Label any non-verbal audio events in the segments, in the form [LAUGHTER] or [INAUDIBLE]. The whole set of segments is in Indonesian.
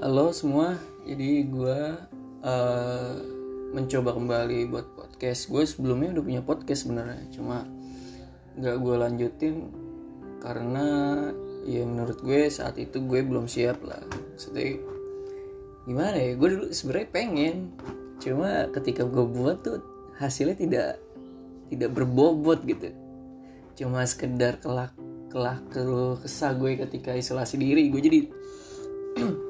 Halo semua, jadi gue uh, mencoba kembali buat podcast. Gue sebelumnya udah punya podcast sebenarnya, cuma nggak gue lanjutin karena ya menurut gue saat itu gue belum siap lah. Maksudnya gimana ya? Gue dulu sebenarnya pengen, cuma ketika gue buat tuh hasilnya tidak tidak berbobot gitu. Cuma sekedar kelak kelak kesah gue ketika isolasi diri. Gue jadi [CLEARS THROAT]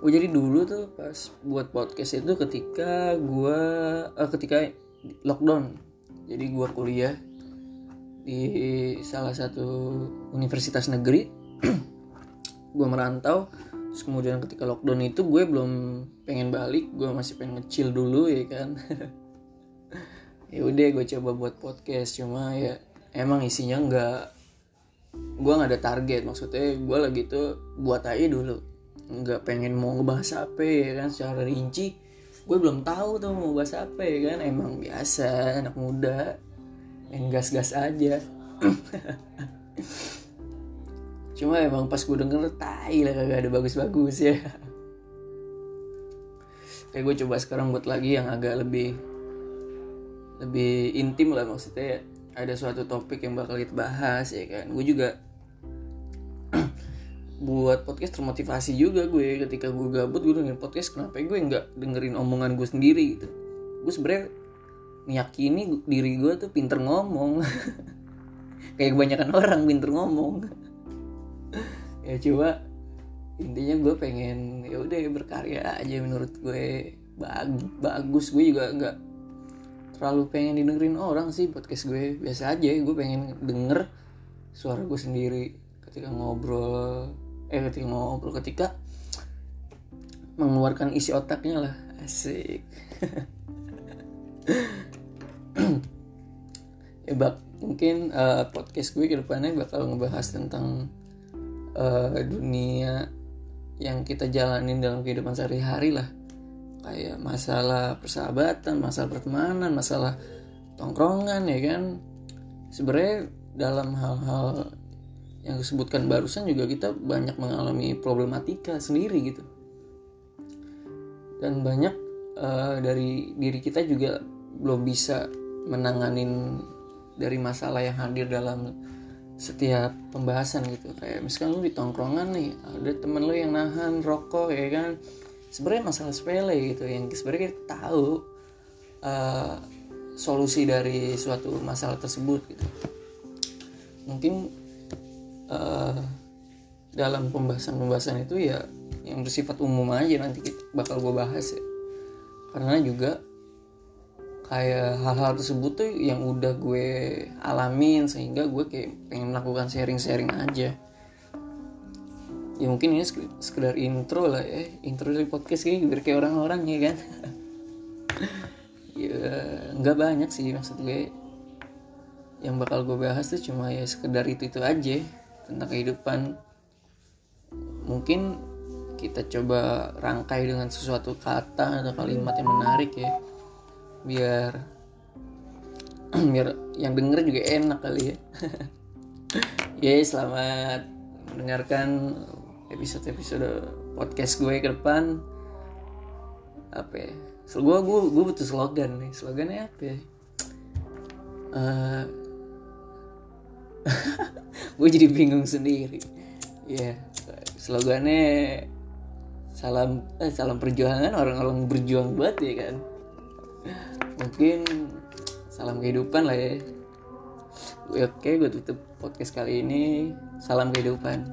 gue jadi dulu tuh pas buat podcast itu ketika gue uh, ketika lockdown. Jadi gue kuliah di salah satu universitas negeri. [CLEARS THROAT] Gue merantau. Terus kemudian ketika lockdown itu gue belum pengen balik. Gue masih pengen ngecil dulu ya kan? [LAUGHS] Ya udah gue coba buat podcast. Cuma ya emang isinya nggak gue nggak ada target. Maksudnya gue lagi tuh buat aja dulu nggak pengen mau ngebahas apa ya kan secara rinci. Gue belum tahu tuh mau bahas apa ya kan. Emang biasa anak muda main gas-gas aja. [CLEARS THROAT] Cuma emang pas gue denger tai lah kagak ada bagus-bagus ya. Kayak gue coba sekarang buat lagi yang agak lebih lebih intim lah maksudnya. Ada suatu topik yang bakal kita bahas ya kan. Gue juga buat podcast termotivasi juga gue. Ketika gue gabut gue dengerin podcast kenapa gue nggak dengerin omongan gue sendiri gitu? Gue sebenernya meyakini diri gue tuh pinter ngomong. [LAUGHS] Kayak kebanyakan orang pinter ngomong. [LAUGHS] Ya coba intinya gue pengen ya udah berkarya aja menurut gue. Bag bagus. Gue juga nggak terlalu pengen didengerin orang sih podcast gue. Biasa aja gue pengen denger suara gue sendiri ketika ngobrol eh ketika ngobrol ketika mengeluarkan isi otaknya lah. Asik. [LAUGHS] Ya bak mungkin uh, podcast gue ke depannya bakal ngebahas tentang uh, dunia yang kita jalanin dalam kehidupan sehari-hari lah. Kayak masalah persahabatan masalah pertemanan masalah tongkrongan ya kan? Sebenarnya dalam hal-hal yang disebutkan barusan juga kita banyak mengalami problematika sendiri gitu. Dan banyak uh, dari diri kita juga belum bisa menanganin dari masalah yang hadir dalam setiap pembahasan gitu. Kayak misalkan lu di tongkrongan nih ada temen lu yang nahan rokok ya kan? Sebenarnya masalah sepele gitu yang sebenarnya kita tahu uh, solusi dari suatu masalah tersebut gitu. Mungkin uh, dalam pembahasan-pembahasan itu ya yang bersifat umum aja nanti kita bakal gue bahas ya. Karena juga kayak hal-hal tersebut tuh yang udah gue alamin sehingga gue kayak pengen melakukan sharing-sharing aja. Ya mungkin ini sekedar intro lah ya. Intro dari podcast kayak biar kayak orang-orang ya kan. [LAUGHS] Ya nggak banyak sih maksud gue. Yang bakal gue bahas tuh cuma ya sekedar itu itu aja tentang kehidupan. Mungkin kita coba rangkai dengan sesuatu kata atau kalimat yang menarik ya. Biar [CLEARS THROAT] biar yang denger juga enak kali ya. [LAUGHS] Ya selamat mendengarkan episode-episode podcast gue ke depan. Apa ya? Gue gue gue butuh slogan nih. Slogannya apa ya? Uh, [LAUGHS] gue jadi bingung sendiri. Ya yeah. slogannya salam eh, salam perjuangan orang-orang berjuang buat ya kan. Mungkin salam kehidupan lah ya. Oke gue tutup podcast kali ini. Salam kehidupan